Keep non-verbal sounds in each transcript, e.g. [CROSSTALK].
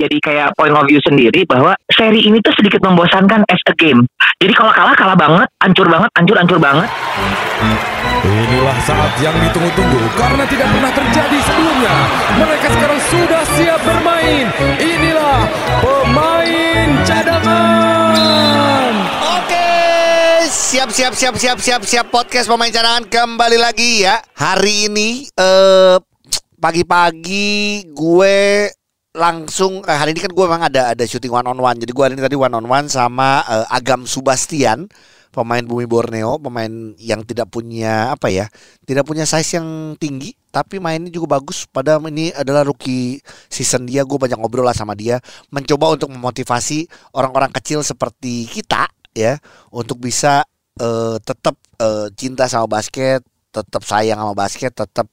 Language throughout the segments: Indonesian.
jadi kayak point of view sendiri bahwa seri ini tuh sedikit membosankan as a game. Jadi kalau kalah kalah banget, hancur banget, hancur hancur banget. Inilah saat yang ditunggu-tunggu karena tidak pernah terjadi sebelumnya. Mereka sekarang sudah siap bermain. Inilah pemain cadangan. Oke, siap siap siap siap siap siap podcast pemain cadangan kembali lagi ya. Hari ini eh pagi-pagi gue langsung eh, hari ini kan gue memang ada ada syuting one on one. Jadi gue hari ini tadi one on one sama eh, Agam Subastian, pemain Bumi Borneo, pemain yang tidak punya apa ya, tidak punya size yang tinggi, tapi mainnya juga bagus. Padahal ini adalah rookie season dia. Gue banyak ngobrol lah sama dia, mencoba untuk memotivasi orang-orang kecil seperti kita ya, untuk bisa eh, tetap eh, cinta sama basket, tetap sayang sama basket, tetap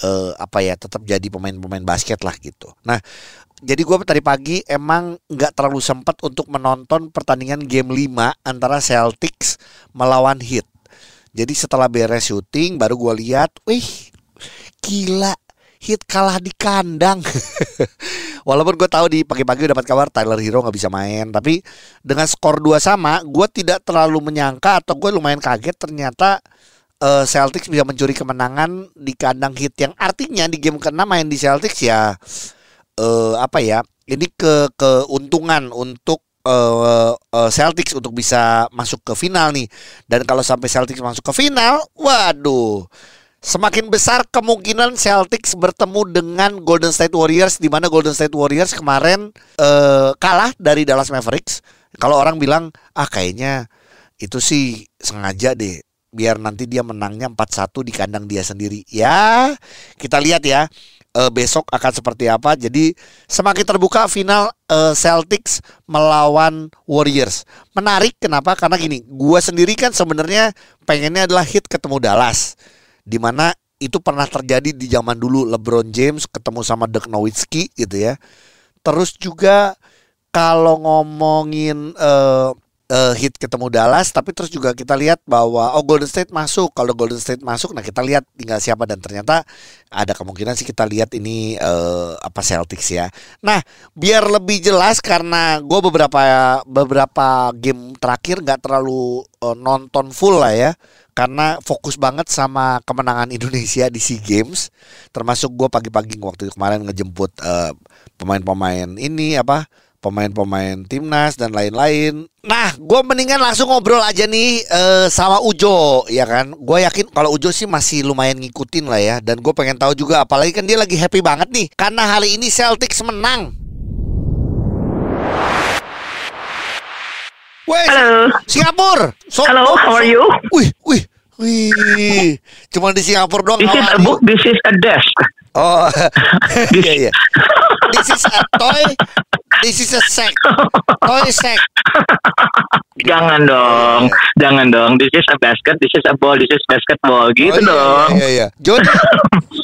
eh, apa ya, tetap jadi pemain-pemain basket lah gitu. Nah, jadi gue tadi pagi emang nggak terlalu sempat untuk menonton pertandingan game 5 antara Celtics melawan Heat. Jadi setelah beres syuting baru gue lihat, wih gila Heat kalah di kandang. [LAUGHS] Walaupun gue tahu di pagi-pagi dapat kabar Tyler Hero nggak bisa main, tapi dengan skor dua sama, gue tidak terlalu menyangka atau gue lumayan kaget ternyata eh, Celtics bisa mencuri kemenangan di kandang Heat yang artinya di game ke-6 main di Celtics ya eh, apa ya? Ini ke keuntungan untuk eh, eh, Celtics untuk bisa masuk ke final nih. Dan kalau sampai Celtics masuk ke final, waduh. Semakin besar kemungkinan Celtics bertemu dengan Golden State Warriors di mana Golden State Warriors kemarin eh, kalah dari Dallas Mavericks. Kalau orang bilang ah kayaknya itu sih sengaja deh biar nanti dia menangnya 4-1 di kandang dia sendiri. Ya, kita lihat ya eh, besok akan seperti apa. Jadi semakin terbuka final eh, Celtics melawan Warriors. Menarik kenapa? Karena gini, gua sendiri kan sebenarnya pengennya adalah hit ketemu Dallas. Di mana itu pernah terjadi di zaman dulu LeBron James ketemu sama Dirk Nowitzki gitu ya. Terus juga kalau ngomongin eh eh, hit ketemu Dallas, tapi terus juga kita lihat bahwa oh Golden State masuk. Kalau Golden State masuk, nah kita lihat tinggal siapa dan ternyata ada kemungkinan sih kita lihat ini eh, apa Celtics ya. Nah biar lebih jelas karena gue beberapa beberapa game terakhir nggak terlalu eh, nonton full lah ya. Karena fokus banget sama kemenangan [LAUGHS] Indonesia di SEA Games, termasuk gue pagi-pagi waktu kemarin ngejemput pemain-pemain ini apa pemain-pemain timnas dan lain-lain. Nah, gue mendingan langsung ngobrol aja nih eh, sama Ujo, ya kan? Gue yakin kalau Ujo sih masih lumayan ngikutin lah ya. Dan gue pengen tahu juga, apalagi kan dia lagi happy banget nih, karena hari ini Celtics menang. Wes, Halo. Singapura. So- Hello, how are you? Wih, wih, wih. Cuma di Singapura doang. This is a book, this is a desk. Oh, [LAUGHS] [LAUGHS] iya iya. This is a toy. This is a sack. Toy sack. Jangan dong, jangan dong. This is a basket, this is a ball, this is basketball. Gitu oh, iya, dong. Iya iya. Jod,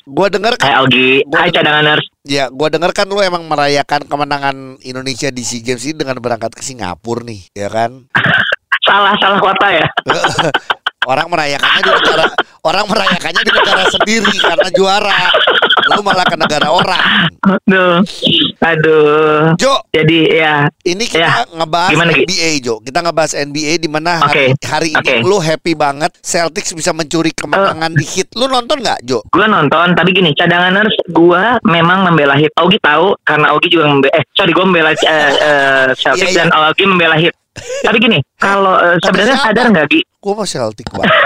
gua denger Hai kan, Augie, Gua- hai cadanganers. ya gua denger kan lu emang merayakan kemenangan Indonesia di SEA Games ini dengan berangkat ke Singapura nih, ya kan? [LAUGHS] Salah, salah kota ya. [LAUGHS] orang merayakannya di negara orang merayakannya di negara sendiri karena juara. Lu malah ke negara orang. Aduh, aduh. Jo, Jadi ya, Ini kita Ya, ngebahas gimana, Gi? NBA Jo. Kita ngebahas NBA di mana hari, Oke, hari ini oke. lu happy banget Celtics bisa mencuri kemenangan di hit. Lu nonton nggak Jo? gue nonton. Tapi gini, cadanganers, gue memang membela hit. Augie tahu karena Augie juga membela. Eh, sorry, gue membela eh, eh, Celtics [LAUGHS] Iya, iya. dan Augie membela hit. Tapi gini, kalau eh, Tapi sebenarnya sadar nggak Gi? Gua mau Celtic banget. [LAUGHS]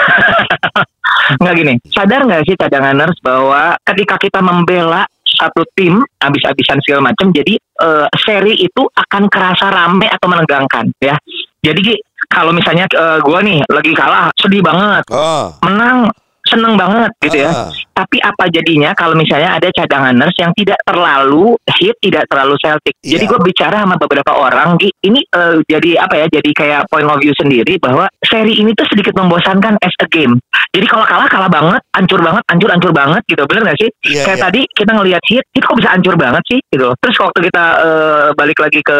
Nggak gini, sadar nggak sih cadanganers bahwa ketika kita membela satu tim habis-habisan segala macam, jadi eh, seri itu akan kerasa rame atau menegangkan ya. Jadi kalau misalnya eh, gue nih lagi kalah, sedih banget, Oh. menang seneng banget gitu ya. Ah. Tapi apa jadinya kalau misalnya ada cadanganers yang tidak terlalu hit, tidak terlalu Celtic. Iya. Jadi gue bicara sama beberapa orang, ini eh, jadi apa ya? Jadi kayak point of view sendiri bahwa seri ini tuh sedikit membosankan as a game. Jadi kalau kalah kalah banget, hancur banget, hancur hancur banget gitu, bener gak sih? Iya, kayak iya. tadi kita ngelihat hit, itu kok bisa hancur banget sih gitu. Terus waktu kita eh, balik lagi ke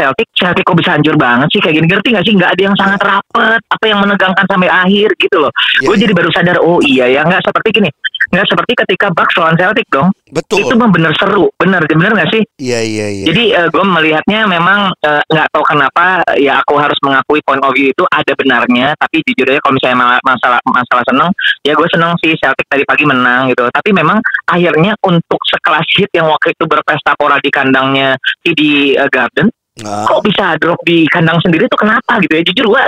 Celtic, Celtic kok bisa hancur banget sih kayak gini, ngerti gak sih? Nggak ada yang sangat rapet, apa yang menegangkan sampai akhir gitu loh. Iya, gue iya. jadi baru sadar, oh iya ya nggak seperti gini. nggak seperti ketika Bucks lawan Celtic dong. Betul. Itu mah bener seru, bener bener nggak sih? Iya iya iya. Jadi gue melihatnya memang eh, nggak tahu kenapa ya aku harus mengakui point of view itu ada benarnya. Tapi jujur aja kalau misalnya ma- masalah masalah seneng, ya gue seneng sih Celtic tadi pagi menang gitu. Tapi memang akhirnya untuk sekelas hit yang waktu itu berpesta pora di kandangnya TD eh, Garden, Nah, kok bisa drop di kandang sendiri tuh kenapa gitu ya? Jujur gue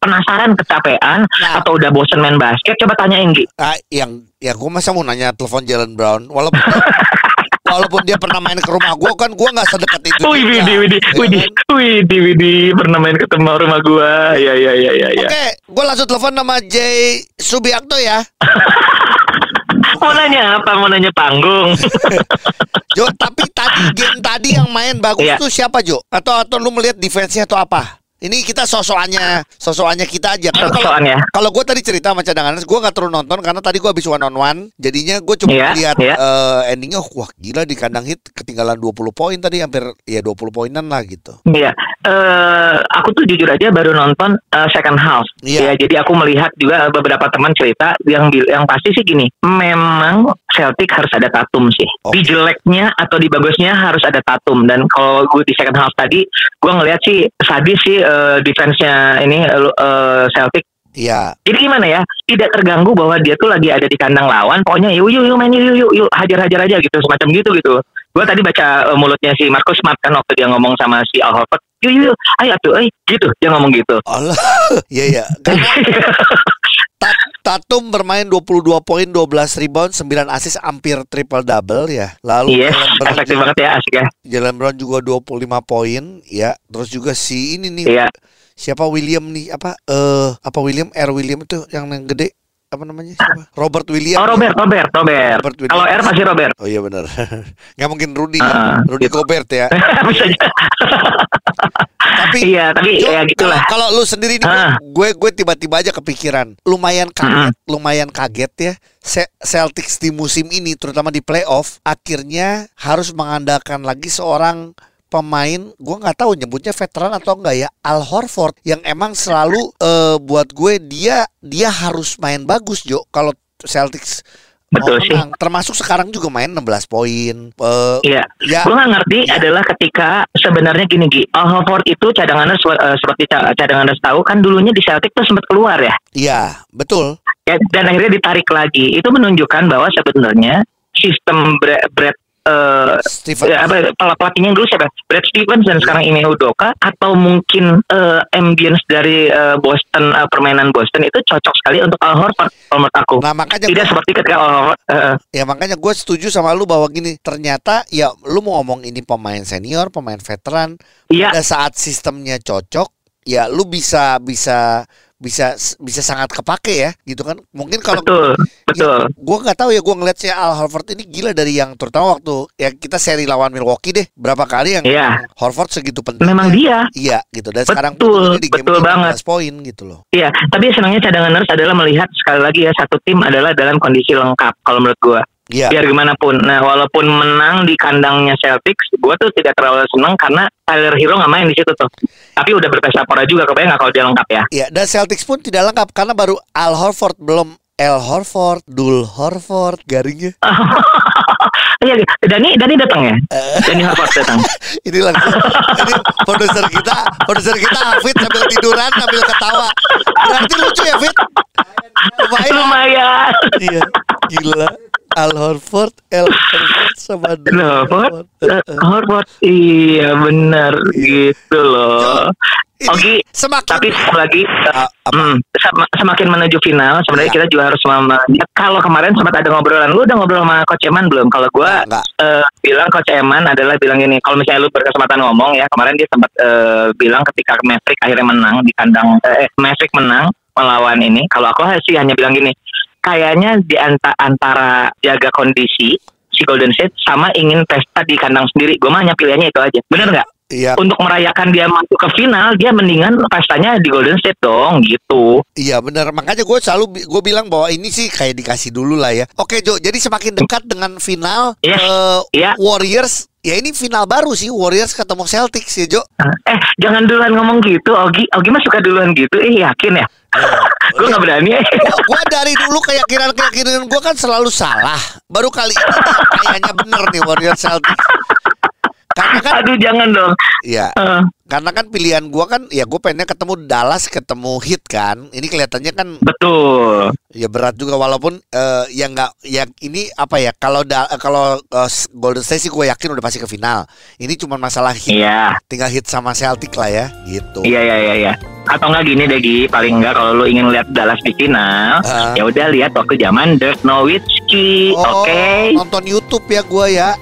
penasaran kecapean Nah. atau udah bosen main basket. Coba tanyain Gi. ah, yang ya gue masa mau nanya telepon Jalen Brown walaupun [LAUGHS] walaupun dia pernah main ke rumah gue kan gue nggak sedekat itu. Wih, Widi, Widi, ya Widi, kan? Widi, Widi, pernah main ketemu rumah gua. Ya, ya, ya, ya, ya. Oke, gue langsung telepon nama Jay Subiakto ya. [LAUGHS] Mau nanya apa? Mau nanya panggung. [LAUGHS] Jo, tapi tadi game tadi yang main bagus Iya. tuh siapa Jo? Atau atau lu melihat defense-nya atau apa? Ini kita sosokannya, sosokannya kita aja. Sosokannya. kalau gue tadi cerita sama cadangan, gue nggak terlalu nonton karena tadi gue habis one on one. Jadinya gue cuma Iya, lihat iya. eh, endingnya, wah gila di kandang hit ketinggalan 20 poin tadi hampir ya 20 poinan lah gitu. Iya, eh aku tuh jujur aja baru nonton eh, second half. Iya. Ya, jadi aku melihat juga beberapa teman cerita yang yang pasti sih gini, memang Celtic harus ada tatum sih. Oke. Di jeleknya atau di bagusnya harus ada tatum. Dan kalau gue di second half tadi, gue ngelihat sih sadis sih eh, defense-nya ini eh, Celtic Iya. Jadi gimana ya? Tidak terganggu bahwa dia tuh lagi ada di kandang lawan. Pokoknya yuk yuk yuk main yuk yuk yuk hajar-hajar aja gitu semacam gitu gitu. Gue tadi baca eh, mulutnya si Marcus Smart kan waktu dia ngomong sama si Al Horford. Yuk yuk yuk, ayo tuh, eh gitu dia ngomong gitu. Allah. [LAUGHS] Iya iya. Ta- [LAUGHS] Tatum bermain 22 poin, 12 rebound, 9 assist hampir triple double ya. Lalu Yes, Jalen Brown efektif juga- banget ya asik ya. Jalen Brown juga 25 poin ya. Terus juga si ini nih Iya. siapa William nih apa eh apa William R William itu yang yang gede apa namanya siapa Robert William Oh Robert, Robert, Robert. Robert Williams. Kalau R pasti Robert. oh iya benar [LAUGHS] nggak mungkin Rudy kan? Rudy gitu. Gobert ya [LAUGHS] Bisa. [LAUGHS] tapi Iya, tapi ya gitulah. kalau lu sendiri nih Ah. gue gue tiba-tiba aja kepikiran lumayan kaget lumayan kaget ya Celtics di musim ini terutama di playoff akhirnya harus mengandalkan lagi seorang pemain gue nggak tahu nyebutnya veteran atau enggak ya Al Horford yang emang selalu eh, buat gue dia dia harus main bagus Jo kalau Celtics Betul sih. menang. termasuk sekarang juga main 16 poin Eh, Iya. ya Gue nggak ngerti adalah ketika sebenarnya gini Gi, Al Horford itu cadangannya eh, seperti ca- cadangannya tahu kan dulunya di Celtic tuh sempat keluar ya. iya betul Ya, dan akhirnya ditarik lagi. Itu menunjukkan bahwa sebenarnya sistem Brad, Eh, Steven. ya, apa pel- pelatihnya dulu siapa? Brad Stevens dan sekarang Ime Udoka. Atau mungkin eh, ambience dari eh, Boston eh, permainan Boston itu cocok sekali untuk Al Horford kalau menurut aku. nah makanya Tidak gua- seperti ketika Al Horford eh, Ya makanya gue setuju sama lu bahwa gini ternyata ya lu mau ngomong ini pemain senior, pemain veteran, Iya, pada saat sistemnya cocok, ya lu bisa bisa bisa bisa sangat kepake ya gitu kan. Mungkin kalau betul, betul. gue nggak tahu ya gue ngeliat si Al Horford ini gila dari yang terutama waktu ya kita seri lawan Milwaukee deh berapa kali yang Iya. Horford segitu penting. Memang dia. Iya gitu dan sekarang Betul, di game betul banget. 15 poin gitu loh. Iya, tapi senangnya cadangan nurse adalah melihat sekali lagi ya satu tim adalah dalam kondisi lengkap kalau menurut gua. Iya. Biar gimana pun. Nah, walaupun menang di kandangnya Celtics, gua tuh tidak terlalu senang karena Tyler Hero nggak main di situ tuh. Tapi udah berpesta pora juga, kebayang nggak kalau dia lengkap ya? Iya, dan Celtics pun tidak lengkap karena baru Al Horford belum El Horford, Dul Horford, garingnya. [LAUGHS] Iya, Dani, Dani datang ya? Dani Harvard datang. [LAUGHS] Ini langsung ini produser kita, produser kita Hafid sambil tiduran sambil ketawa. Berarti lucu ya, Fit? Lumayan. Lumayan. Iya, gila. Al Horford, El Horford sama Harvard, Horford. Harvard, iya benar gitu loh. Oke, semakin tapi sekali lagi apa? hmm, sem- semakin menuju final sebenarnya Iya. kita juga harus mem- ya, kalau kemarin sempat ada ngobrolan lu udah ngobrol sama coach Eman belum kalau gua Enggak. eh, bilang coach Eman adalah bilang ini kalau misalnya lu berkesempatan ngomong ya kemarin dia sempat eh, bilang ketika Maverick akhirnya menang di kandang eh Maverick menang melawan ini kalau aku sih hanya bilang gini kayaknya di anta- antara jaga kondisi si Golden State sama ingin pesta di kandang sendiri gue mah hanya pilihannya itu aja bener nggak Iya, untuk merayakan dia masuk ke final dia mendingan pestanya di Golden State dong gitu iya benar. Makanya gue selalu gue bilang bahwa ini sih kayak dikasih dulu lah ya. Oke Jo, jadi semakin dekat dengan final Iya. eh, Iya. Warriors ya ini final baru sih Warriors ketemu Celtics ya Jo. Eh, jangan duluan ngomong gitu, Ogi. Ogi mah suka duluan gitu. Eh, yakin ya? [LAUGHS] gue nggak berani. Gua, gua dari dulu keyakinan-keyakinan gua kan selalu salah. Baru kali ini kayaknya bener nih Warriors Celtics. Karena kan Aduh, jangan dong. ya Eh, karena kan pilihan gua kan ya gue pengennya ketemu Dallas ketemu Heat kan. Ini kelihatannya kan betul. ya berat juga walaupun eh, ya nggak ya ini apa ya kalau da- kalau eh, Golden State sih gue yakin udah pasti ke final. Ini cuma masalah Heat. Iya. Tinggal Heat sama Celtic lah ya gitu. Iya, iya, iya, iya. Atau enggak gini deh, Gi. Paling enggak kalau lu ingin lihat Dallas di final, Ah. ya udah lihat waktu zaman Dirk Nowitzki, Oh, oke? nonton YouTube ya gua ya. [LAUGHS]